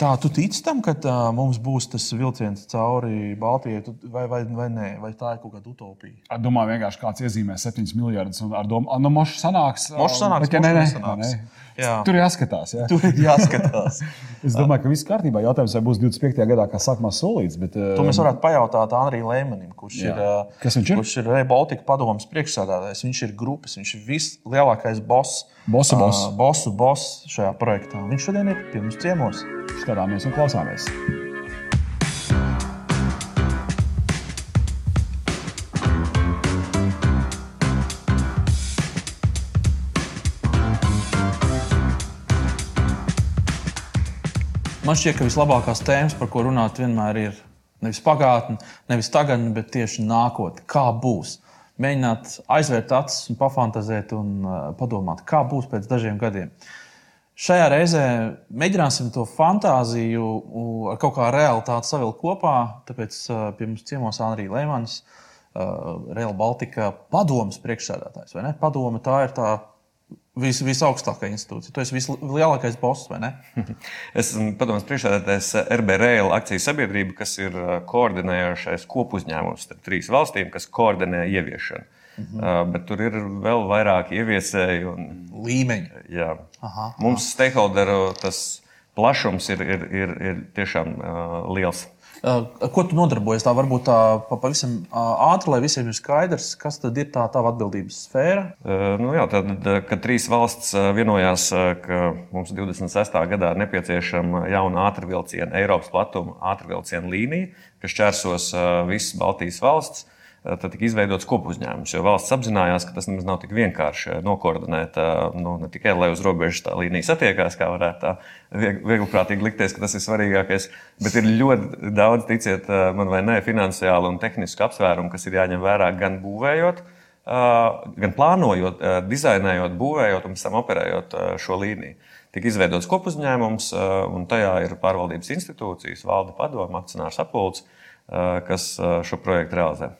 Tā, tu tici tam, ka tā, mums būs tas vilciens cauri Baltijai, vai, vai, vai nē, vai tā ir kaut kāda utopija? Ar domāju, vienkārši kāds iezīmē 7 miljardus un ar domu, ka nu, mošs sanāks. Mošs sanāks, bet, ja nē, nē, sanāks. nē. Jā. Tur jāskatās. Jā. Tur jāskatās. es domāju, ka viss kārtībā. Jautājums, vai būs 25. gadā, kā sākumā solīts. Bet, to mēs varētu pajautāt Andrijam Lēmanim, kurš jā. ir, viņš ir? Kurš ir Rebaltika padomus priekšsādātājs. Viņš ir grupas, viņš ir vislielākais boss. Bosu boss. Uh, bosu boss šajā projektā. Viņš šodien ir pie mums ciemos. Skatāmies un klausāmies. Man šķiet, ka vislabākās tēmas, par ko runāt, vienmēr ir nevis pagātne, nevis tagadne, bet tieši nākotne. Kā būs? Mēģināt aizvērt acis un pafantazēt un uh, padomāt, kā būs pēc dažiem gadiem. Šajā reizē mēģināsim to fantāziju ar kaut kā realitāti savilkt kopā. Tāpēc uh, pie mums ciemos Andrija Lemans, uh, Real Baltica padomas priekšsēdētājs. Padoma tā ir tā vis, visaugstākā institūcija. Tu esi vislielākais boss, vai ne? es esmu padomus priekšsēdētājs RB Rail akciju sabiedrība, kas ir uh, koordinējošais kopuzņēmums starp trīs valstīm, kas koordinē ieviešanu. Mhm. Uh, bet tur ir vēl vairāk ieviesēji un līmeņi. Jā. Aha, aha. Mums stakeholderu tas plašums ir, ir, ir, ir tiešām uh, liels. Ar ko tu nodarbojies? Tā varbūt tā pavisam ātri, lai visiem ir skaidrs, kas tad ir tā tava atbildības sfēra. Nu jā, tad, kad trīs valsts vienojās, ka mums 26. gadā ir nepieciešama jauna ātrvilciena, Eiropas platuma ātrvilciena līnija, kas čērsos visas Baltijas valsts tad tika izveidots kopuzņēmums. Jo valsts apzinājās, ka tas nemaz nav tik vienkārši nokoordinēt, nu, ne tikai lai uz robežas tā līnija satiekās, kā varētu tā vieglprātīgi likties, ka tas ir svarīgākais, bet ir ļoti daudz, ticiet man vai nē, finansiālu un tehnisku apsvērumu, kas ir jāņem vērā gan būvējot, gan plānojot, dizainējot, būvējot un pēc tam operējot šo līniju. Tika izveidots kopuzņēmums, un tajā ir pārvaldības institūcijas, valde padoma, akcionārs apgulds, kas šo projektu realizē.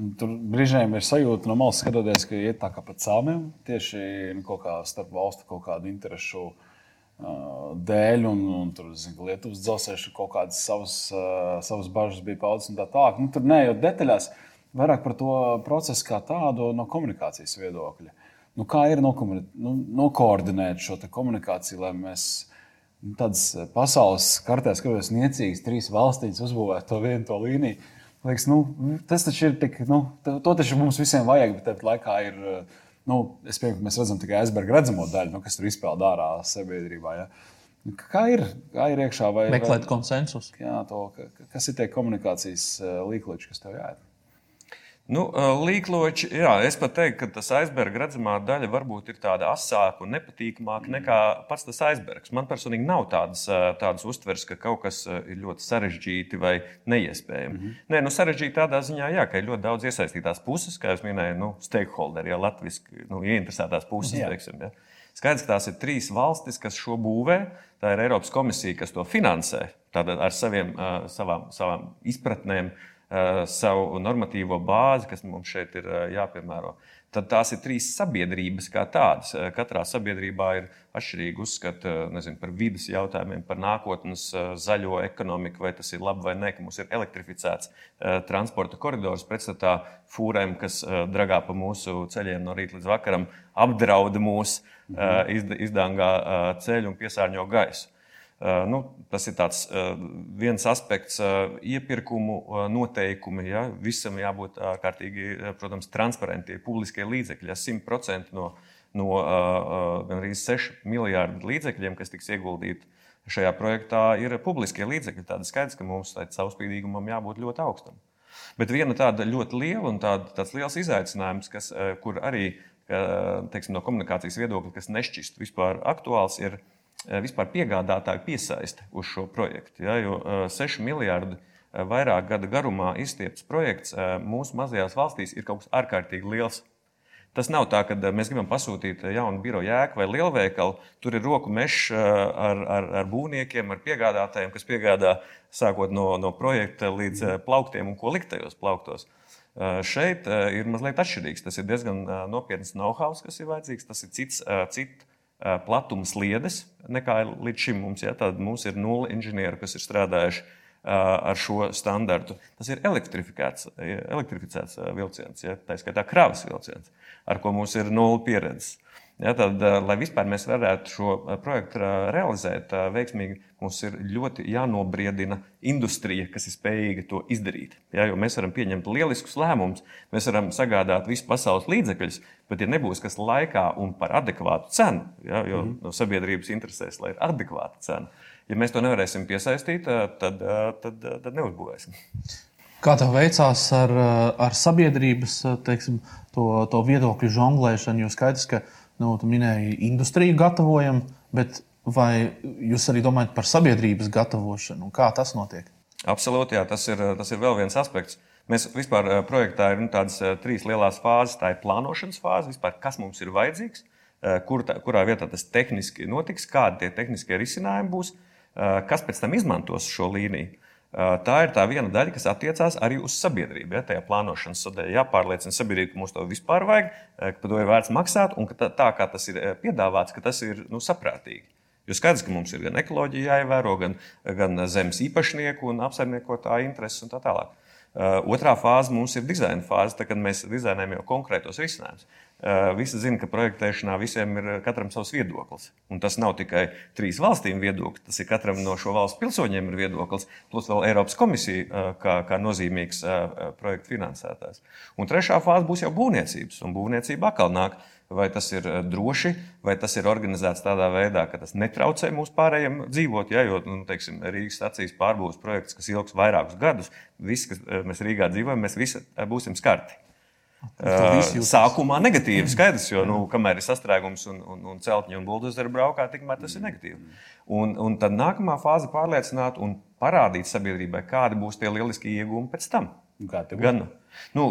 Tur brīžiem ir sajūta no malas skatoties, ka iet tā kā pa cēliem tieši nu, kaut kā starp valstu kaut kādu interesu uh, dēļ. Un, un tur zinu, Lietuvas dzelzceļš kaut kādas savas, uh, savas bažas bija paudzes un tā tālāk. Nu, tur neejot detaļās, vairāk par to procesu kā tādu no komunikācijas viedokļa. Nu, kā ir nu, nokoordinēt šo komunikāciju, lai mēs nu, tādas pasaules kartē skatoties niecīgas trīs valstīm uzbūvētu to vienu to līniju? Liekas, nu, tas taču ir tik, nu, to taču mums visiem vajag, bet tāpat laikā ir. Nu, es pieņemu, ka mēs redzam tikai aizberga redzamo daļu, nu, kas tur izpeld ārā sabiedrībā. Ja. Kā ir, kā ir iekšā? Vai, Meklēt konsensusu. Jā, to, kas ir tie komunikācijas līkloči, kas tev jāiet? Nu, līkloči, jā, es pat teiktu, ka tas aizberga redzamā daļa varbūt ir tāda asāka un nepatīkamāka mm. nekā pats tas aizbergs. Man personīgi nav tādas, tādas uztveres, ka kaut kas ir ļoti sarežģīti vai neiespējami. Mm -hmm. Nē, nu, sarežģīti tādā ziņā, jā, ka ir ļoti daudz iesaistītās puses, kā jau minēju, nu, stakeholderi, ja latviešu nu, ieinteresētās puses. Jā. Teiksim, ja. Skaidrs, ka tās ir trīs valstis, kas šo būvē. Tā ir Eiropas komisija, kas to finansē ar saviem, savām, savām izpratnēm savu normatīvo bāzi, kas mums šeit ir eh, jāpiemēro. Tad tās ir trīs sabiedrības kā tādas. Eh, katrā sabiedrībā ir atšķirīgi uzskati nezinu, par vidas jautājumiem, par nākotnes zaļo ekonomiku, vai tas ir labi vai nē, ka mums ir elektrificēts transporta koridors pretstatā fūrēm, kas dragā pa mūsu ceļiem no rīta līdz vakaram, apdraud mūs, mhm. izdangā ceļu un piesārņo gaisu. Eh, nu, tas ir tāds, eh, viens aspekts, eh, iepirkumu noteikumi. Ja? Visam jābūt ārkārtīgi, protams, transparentiem, publiskie līdzekļi. Ja 100% no, no gandrīz 6 miljārdu līdzekļiem, kas tiks ieguldīti šajā projektā, ir publiskie līdzekļi. Tāda skaidrs, ka mums caurspīdīgumam jābūt ļoti augstam. Bet viena tāda ļoti liela un tāda, tāds liels izaicinājums, kas, kur arī teiksim, no komunikācijas viedokļa, kas nešķist vispār aktuāls, ir vispār piegādātāju piesaiste uz šo projektu. Ja, jo 6 eh, miljardi eh, vairāk gada garumā izstiepts projekts mūsu mazajās valstīs ir kaut kas ārkārtīgi liels. Tas nav tā, ka mēs gribam pasūtīt jaunu biroju jēku vai lielveikalu. Tur ir roku mežs ar, ar, ar būvniekiem, ar piegādātājiem, kas piegādā sākot no, no projekta līdz plauktiem un ko likt tajos plauktos. Šeit ir mazliet atšķirīgs. Tas ir diezgan nopietns know-how, kas ir vajadzīgs. Tas ir cits, cits platuma sliedes nekā līdz šim mums. Ja? Tad mums ir nulle inženieri, kas ir strādājuši ar šo standartu. Tas ir elektrificēts, elektrificēts vilciens, ja? tā skaitā kravas vilciens, ar ko mums ir nulle pieredzes. Ja, tad, lai vispār mēs varētu šo projektu realizēt veiksmīgi, mums ir ļoti jānobriedina industrija, kas ir spējīga to izdarīt. Ja, jo mēs varam pieņemt lieliskus lēmumus, mēs varam sagādāt visu pasaules līdzekļus, bet, ja nebūs kas laikā un par adekvātu cenu, ja, jo mm. no sabiedrības interesēs, lai ir adekvāta cena, ja mēs to nevarēsim piesaistīt, tad, tad, tad neuzbūvēsim. Kā tev veicās ar, ar sabiedrības teiksim, to, to viedokļu žonglēšanu? Jo skaidrs, ka nu, minēji industriju gatavojam, bet vai jūs arī domājat par sabiedrības gatavošanu? Kā tas notiek? Absolūti, jā, tas ir, tas ir vēl viens aspekts. Mēs vispār eh, projektā ir nu, tādas eh, trīs lielas fāzes. Tā ir plānošanas fāze, vispār, kas mums ir vajadzīgs, eh, kur tā, kurā vietā tas tehniski notiks, kādi tie tehniskie risinājumi būs, kas pēc tam izmantos šo līniju. Tā ir tā viena daļa, kas attiecās arī uz sabiedrību. Ja, tajā plānošanas sadaļā jāpārliecina sabiedrība, ka mums to vispār vajag, ka par to ir vērts maksāt un ka tā, tā kā tas ir piedāvāts, ka tas ir nu, saprātīgi. Jo skaidrs, ka mums ir gan ekoloģija jāievēro, gan, gan zemes īpašnieku un apsaimniekotāju intereses un tā tālāk. Otrā fāze mums ir dizaina fāze, tad, kad mēs dizainējam jau konkrētos risinājumus. Eh, visi zina, ka projektēšanā visiem ir katram savs viedoklis. Un tas nav tikai trīs valstīm viedoklis, tas ir katram no šo valstu pilsoņiem ir viedoklis, plus vēl Eiropas komisija eh, kā, kā nozīmīgs eh, projektu finansētājs. Un trešā fāze būs jau būvniecības, un būvniecība atkal nāk. Vai tas ir droši, vai tas ir organizēts tādā veidā, ka tas netraucē mūsu pārējiem dzīvot. Ja, jo nu, teiksim, Rīgas stācijas pārbūves projekts, kas ilgs vairākus gadus, visi, kas mēs Rīgā dzīvojam, mēs visi būsim skarti. Sākumā negatīvi, skaidrs, jo nu, kamēr ir sastrēgums un, un, un celtņi un buldozeri braukā, tikmēr tas ir negatīvi. Un, un tad nākamā fāze ir pārliecināt un parādīt sabiedrībai, kādi būs tie lieliskie iegūmi pēc tam. Gan, nu,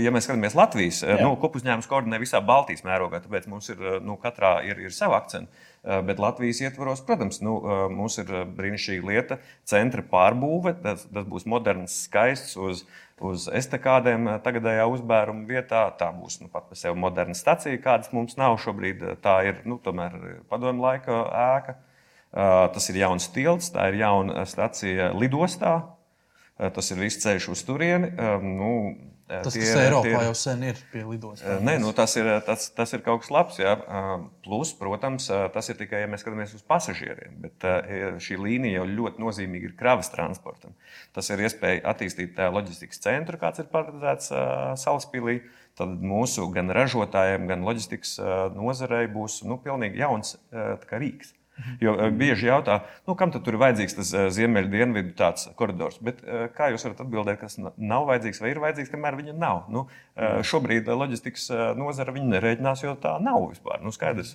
ja mēs skatāmies Latvijas, Jā. nu, kopuzņēmums koordinē visā Baltijas mērogā, tāpēc mums ir, nu, katrā ir, ir sava akcenta. Bet Latvijas ietvaros, protams, nu, mums ir brīnišķīga lieta, centra pārbūve. Tas, tas būs moderns, skaists, uz uz estakādēm eh, tagadējā uzbēruma vietā. Tā būs nu, pat par sevi moderna stacija, kādas mums nav šobrīd. Tā ir nu, tomēr padomju laika ēka. Eh, tas ir jauns tilts, tā ir jauna stacija lidostā. Eh, tas ir viss ceļš uz turieni. Nu, Tas, tie, kas Eiropā tie, jau sen ir pie lidostām. Nē, nu, tas, ir, tas, tas ir kaut kas labs. Jā. Plus, protams, tas ir tikai, ja mēs skatāmies uz pasažieriem. Bet šī līnija jau ļoti nozīmīga ir kravas transportam. Tas ir iespēja attīstīt loģistikas centru, kāds ir paredzēts Salaspīlī. Tad mūsu gan ražotājiem, gan loģistikas nozarei būs nu, pilnīgi jauns rīks. Jo eh, bieži jautā, nu, kam tad ir vajadzīgs tas eh, ziemeļu dienvidu tāds koridors. Bet, eh, kā jūs varat atbildēt, kas nav vajadzīgs vai ir vajadzīgs, kamēr viņa nav? Nu, šobrīd loģistikas nozara viņa nerēķinās, jo tā nav vispār. Nu, skaidrs.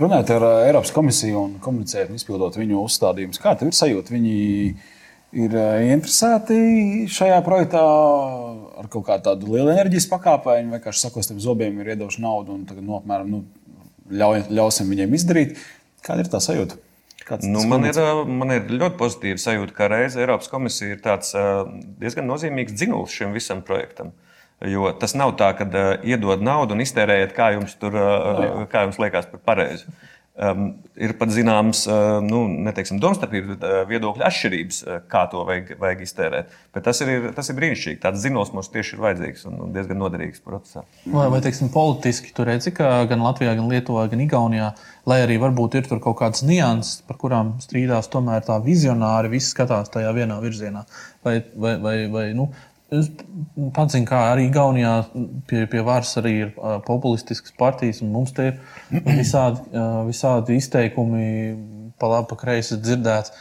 Runājot ar Eiropas komisiju un komunicējot un izpildot viņu uzstādījumus, kā tev ir sajūta? Viņi ir interesēti šajā projektā ar kaut kādu tādu lielu enerģijas pakāpienu, vai kā sakot, tam zobiem ir iedoši naudu un tagad, nu, apmēram, nu, ļauj, ļausim viņiem izdarīt. Kāda ir tā sajūta? Nu, man, ir, man ir ļoti pozitīva sajūta, ka reiz Eiropas komisija ir tāds diezgan nozīmīgs dzinulis šim visam projektam. Jo tas nav tā, ka uh, iedod naudu un iztērējiet, kā jums, tur, uh, kā jums liekas par pareizi. Um, ir pat zināmas, uh, nu, neteiksim, domstarpības, bet uh, viedokļu atšķirības, uh, kā to vajag, vajag iztērēt. Bet tas ir, tas ir brīnišķīgi. Tāds zināms mums tieši ir vajadzīgs un, diezgan noderīgs procesā. Vai, vai teiksim, politiski tur redzi, ka gan Latvijā, gan Lietuvā, gan Igaunijā, lai arī varbūt ir kaut kādas nianses, par kurām strīdās, tomēr tā vizionāri visi skatās tajā vienā virzienā. Vai, vai, vai, vai, nu, pats zinu, kā arī Gaunijā pie, pie varas arī ir populistiskas partijas, un mums te ir visādi, visādi izteikumi, pa labi, pa kreisi dzirdēts.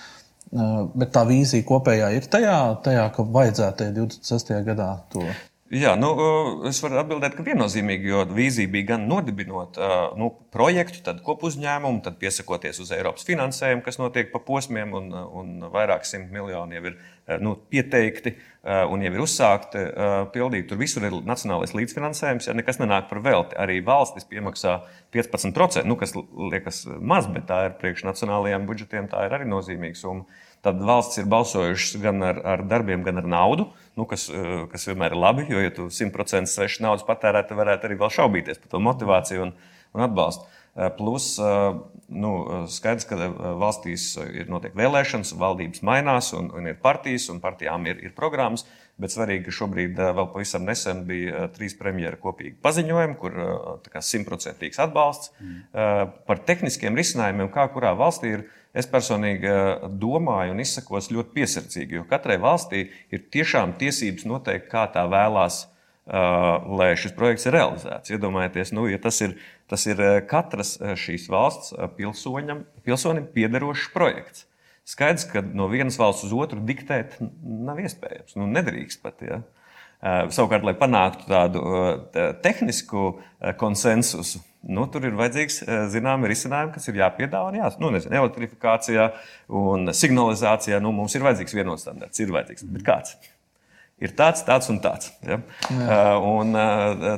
Bet tā vīzija kopējā ir tajā, tajā ka vajadzētu 26. gadā to. Jā, nu, es varu atbildēt, ka viennozīmīgi, jo vīzija bija gan nodibinot nu, projektu, tad kopuzņēmumu, tad piesakoties uz Eiropas finansējumu, kas notiek pa posmiem, un, un vairāk simt miljoni jau ir nu, pieteikti un jau ir uzsākti pildīt. Tur visur ir nacionālais līdzfinansējums, ja nekas nenāk par velti. Arī valstis piemaksā 15%, nu, kas liekas maz, bet tā ir priekš nacionālajiem budžetiem, tā ir arī nozīmīga summa. Tad valsts ir balsojušas gan ar, ar darbiem, gan ar naudu nu, kas, eh, kas vienmēr ir labi. Jo, ja tu 100% svešu naudas patērētu, tad varētu arī vēl šaubīties par to motivāciju un, un atbalstu. Plus, nu, skaidrs, ka valstīs ir notiek vēlēšanas, valdības mainās, un, un ir partijas, un partijām ir, ir programmas. Bet svarīgi, ka šobrīd vēl pavisam nesen bija trīs premjeras kopīgi paziņojumi, kur simtprocentīgs atbalsts mm. par tehniskiem risinājumiem, kā kurā valstī ir. Es personīgi domāju un izsakos ļoti piesardzīgi, jo katrai valstī ir tiešām tiesības noteikt, kā tā vēlās, lai šis projekts ir realizēts. Iedomājieties, nu, ja tas ir, tas ir katras šīs valsts pilsoņam, pilsonim piederošs projekts. Skaidrs, ka no vienas valsts uz otru diktēt nav iespējams. Nu, nedrīkst pat. Ja? Savukārt, lai panāktu tādu tehnisku konsensusu, nu, tur ir vajadzīgs zināmi risinājumi, kas ir jāpiedāvā. Jā, nu, nezinu, elektrifikācijā un signalizācijā nu, mums ir vajadzīgs vienots standarts. Ir vajadzīgs, bet kāds? Ir tāds, tāds un tāds. Ja? Un,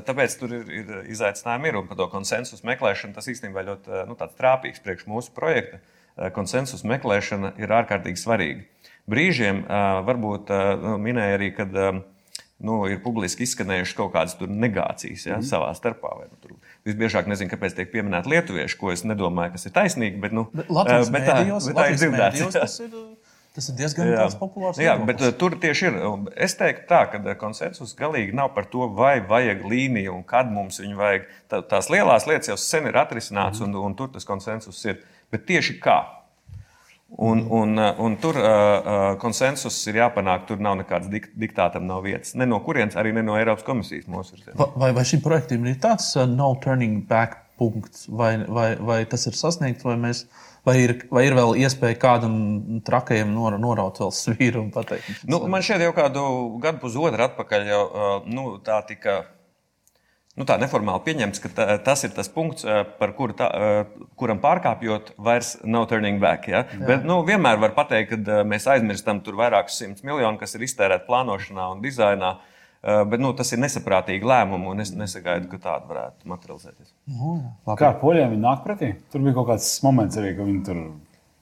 tāpēc tur ir, ir izaicinājumi, ir, un par to konsensusu meklēšanu tas īstenībā ļoti nu, trāpīgs priekš mūsu projekta. Eh, konsensus meklēšana ir ārkārtīgi svarīga. Brīžiem eh, varbūt eh, nu, minēja arī, ka nu, ir publiski izskanējušas kaut kādas negācijas ja, mm. savā starpā. Vai, nu, Visbiežāk nezinu, kāpēc tiek pieminēta lietuvieši, ko es nedomāju, kas ir taisnīgi. Bet, nu, bet, bet, tā, bet tā ir dzirdēts. Tas ir diezgan jā. populārs. Jā, bet uh, tur tieši ir. Es teiktu, tā, ka konsensus galīgi nav par to, vai vajag līniju un kad mums viņu vajag. Tā, tās lielās lietas jau sen ir atrisināts, mm. un, un tur tas konsensus ir bet tieši kā. Un, un, un tur uh, konsensus ir jāpanāk. Tur nav nekāds dik diktātam, nav vietas. Ne no kurienes, arī ne no Eiropas komisijas mūsu virzienā. Vai, vai šim projektam ir tāds uh, no turning back punkts, vai, vai, vai tas ir sasniegts, vai, mēs, vai, ir, vai ir vēl iespēja kādam trakajam nor, noraut vēl svīru un pateikt? Nu, man šķiet, jau kādu gadu, pusotru atpakaļ jau, uh, nu, tā tika nu, tā neformāli pieņemts, ka tā, tas ir tas punkts, eh, kuru tā, eh, kuram pārkāpjot, vairs nav turning back. Ja? Jā. Bet nu, vienmēr var pateikt, ka eh, mēs aizmirstam tur vairākus simtus miljonus, kas ir iztērēti plānošanā un dizainā. Bet nu, tas ir nesaprātīgi lēmumi, un es nesagaidu, ka tāda varētu materializēties. Nu, Kā poļiem viņi nāk pretī? Tur bija kaut kāds moments arī, ka viņi tur,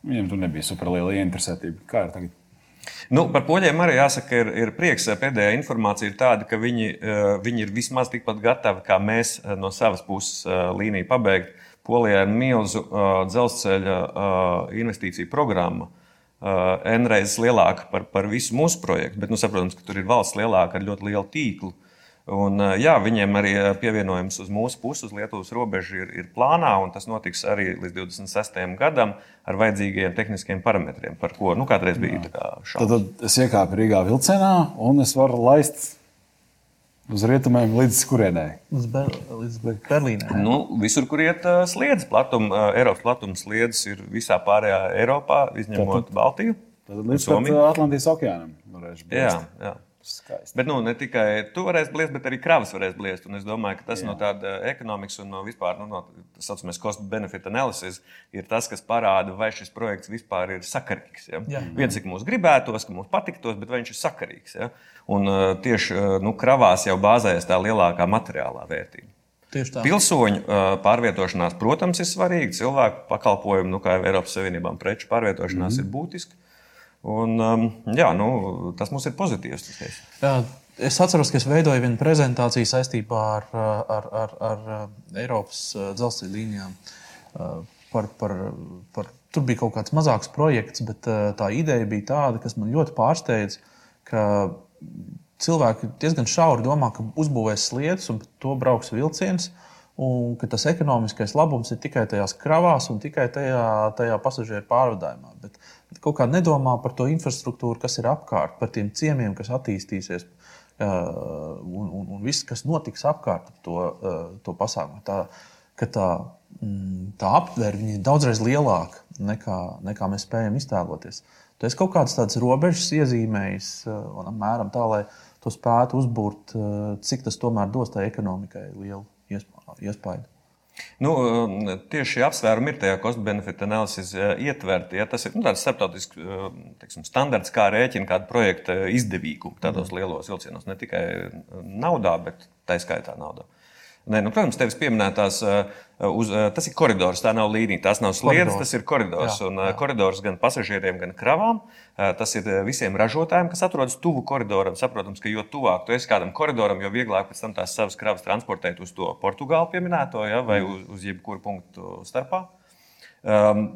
viņiem tur nebija superliela ieinteresētība. Kā ir tagad? Nu, par poļiem arī jāsaka, ir, ir prieks. Pēdējā informācija ir tāda, ka viņi, eh, viņi ir vismaz tikpat gatavi kā mēs eh, no savas puses eh, līniju pabeigt. Polijā ir milzu dzelzceļa investīciju programma. N reizes lielāka par, par visu mūsu projektu, bet, nu, saprotams, ka tur ir valsts lielāka ar ļoti lielu tīklu. Uh, Un, jā, viņiem arī pievienojums uz mūsu pusi, uz Lietuvas robežu, ir, ir plānā, un tas notiks arī līdz 26. gadam ar vajadzīgiem tehniskiem parametriem, par ko nu, kādreiz bija šāds. Tad, tad es iekāpu Rīgā vilcienā, un es varu laist uz rietumiem līdz kurienei? Līdz, Ber līdz Berlīnai. Nu, visur, kur iet uh, sliedas, platum, uh, Eiropas platums sliedas ir visā pārējā Eiropā, izņemot tad, Baltiju. Tad līdz Atlantijas okeānam. Jā, jā. Skaisti. Bet nu, ne tikai tu varēsi bliest, bet arī kravas varēs bliest. Un es domāju, ka tas Jā. no tāda ekonomikas un no vispār nu, no tā saucamās cost-benefit analysis ir tas, kas parāda, vai šis projekts vispār ir sakarīgs. Ja? Viens, cik mums gribētos, ka mums patiktos, bet vai viņš ir sakarīgs. Ja? Un uh, tieši uh, nu, kravās jau bāzējas tā lielākā materiālā vērtība. Pilsoņu uh, pārvietošanās, protams, ir svarīga. Cilvēku pakalpojumu, nu, kā jau Eiropas Savienībām, preču pārvietošanās mm -hmm. ir būtiska. Un, um, jā, nu, tas mums ir pozitīvs. Es atceros, ka es veidoju vienu prezentāciju saistībā ar, ar, ar, ar Eiropas uh, dzelzceļa līnijām. Uh, par, par, par, tur bija kaut kāds mazāks projekts, bet uh, tā ideja bija tāda, kas man ļoti pārsteidza, ka cilvēki diezgan šauri domā, ka uzbūvēs sliedes un to brauks vilciens. Un ka tas ekonomiskais labums ir tikai tajās kravās un tikai tajā, tajā pasažieru pārvadājumā. Bet kaut kā nedomā par to infrastruktūru, kas ir apkārt, par tiem ciemiemiem, kas attīstīsies. Un, un, un viss, kas notiks apkārt to, to pasākumu, tā, tā, mm, tā aptvēre ir daudzreiz lielāka nekā, nekā mēs spējam iztēloties. Tu esi kaut kādas tādas robežas iezīmējis, un apmēram tā, lai to spētu uzbūrt, cik tas tomēr dos tai ekonomikai lielu iespēju. Nu, tieši šie apsvērumi ir tajā cost-benefit analīzes ietverti. Ja, tas ir nu, tāds starptautisks teiksim, standarts, kā rēķina kādu projektu izdevīgumu tādos mm. lielos vilcienos. Ne tikai naudā, bet tā skaitā naudā. Nē, nu, protams, tevis pieminētās, uz, tas ir koridors, tā nav līnija, tās nav sliedas, tas ir koridors. Jā, un jā. koridors gan pasažieriem, gan kravām. Tas ir visiem ražotājiem, kas atrodas tuvu koridoram. Saprotams, ka jo tuvāk tu esi kādam koridoram, jo vieglāk pēc tam tās savas kravas transportēt uz to Portugālu pieminēto ja, vai uz, uz jebkuru punktu starpā. Um,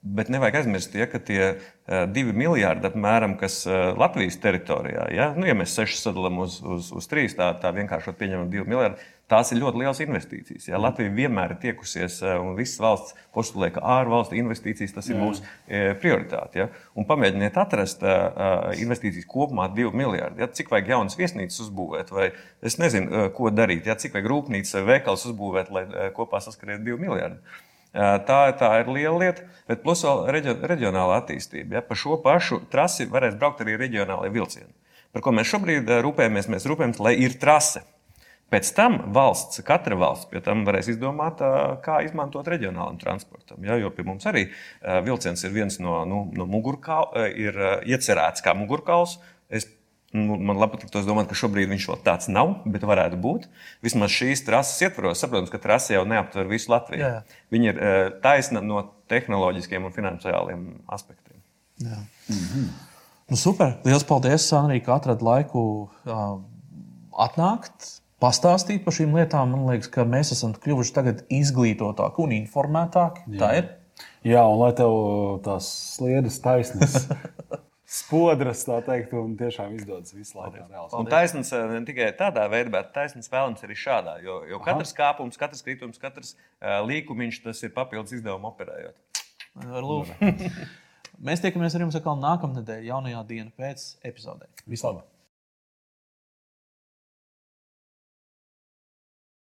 Bet nevajag aizmirst, ja, ka tie uh, divi miljardi, apmēram, kas uh, Latvijas teritorijā, ja, nu, ja mēs sešus sadalām uz, uz, uz trīs, tā, tā vienkārši pieņemam divi miljardi, tās ir ļoti liels investīcijas. Ja. Latvija vienmēr ir tiekusies, uh, un visas valsts postulē, ka ārvalstu investīcijas tas ir Jā. mūsu uh, prioritāte. Ja. Un pamēģiniet atrast investīcijas kopumā divi miljardi. Ja. Cik vajag jaunas viesnīcas uzbūvēt, vai es nezinu, ko darīt, ja. cik vajag rūpnīcas vai veikals uzbūvēt, lai kopā saskarētu divi miljardi. Tā, tā ir liela lieta, bet plus vēl reģio, reģionāla attīstība. Ja? Pa šo pašu trasi varēs braukt arī reģionālajie vilcieni. Par ko mēs šobrīd rūpējamies? Mēs rūpējamies, lai ir trase. Pēc tam valsts, katra valsts pie tam varēs izdomāt, kā izmantot reģionālam transportam. Ja, jo pie mums arī vilciens ir viens no, nu, no mugurkaula, ir iecerēts kā mugurkauls. Es Nu, man patīk domāt, ka šobrīd viņš vēl tāds nav, bet varētu būt. Vismaz šīs trases ietvaros, saprotams, ka trase jau neaptver visu Latviju. Jā. Viņa ir uh, taisna no tehnoloģiskiem un finansiāliem aspektiem. Jā. Mm -hmm. nu, super! Lielas paldies, Sanrī, ka atradāt laiku uh, atnākt. Pastāstīt par šīm lietām. Man liekas, ka mēs esam kļuvuši izglītotāki un informētāki. Jā. Tā ir. Jā, un lai tev tās sliedas taisnas spodras, tā teikt, un tiešām izdodas visu laiku. Un taisnība eh, ne tikai tādā veidā, bet taisnība vēlams arī šādā. Jo, jo katrs kāpums, katrs kritums, katrs uh, līkumiņš, tas ir papildus izdevuma operējot. Mēs tiekamies ar jums atkal nākamnedēļ, jaunajā dienā pēc epizodē. Vislabāk!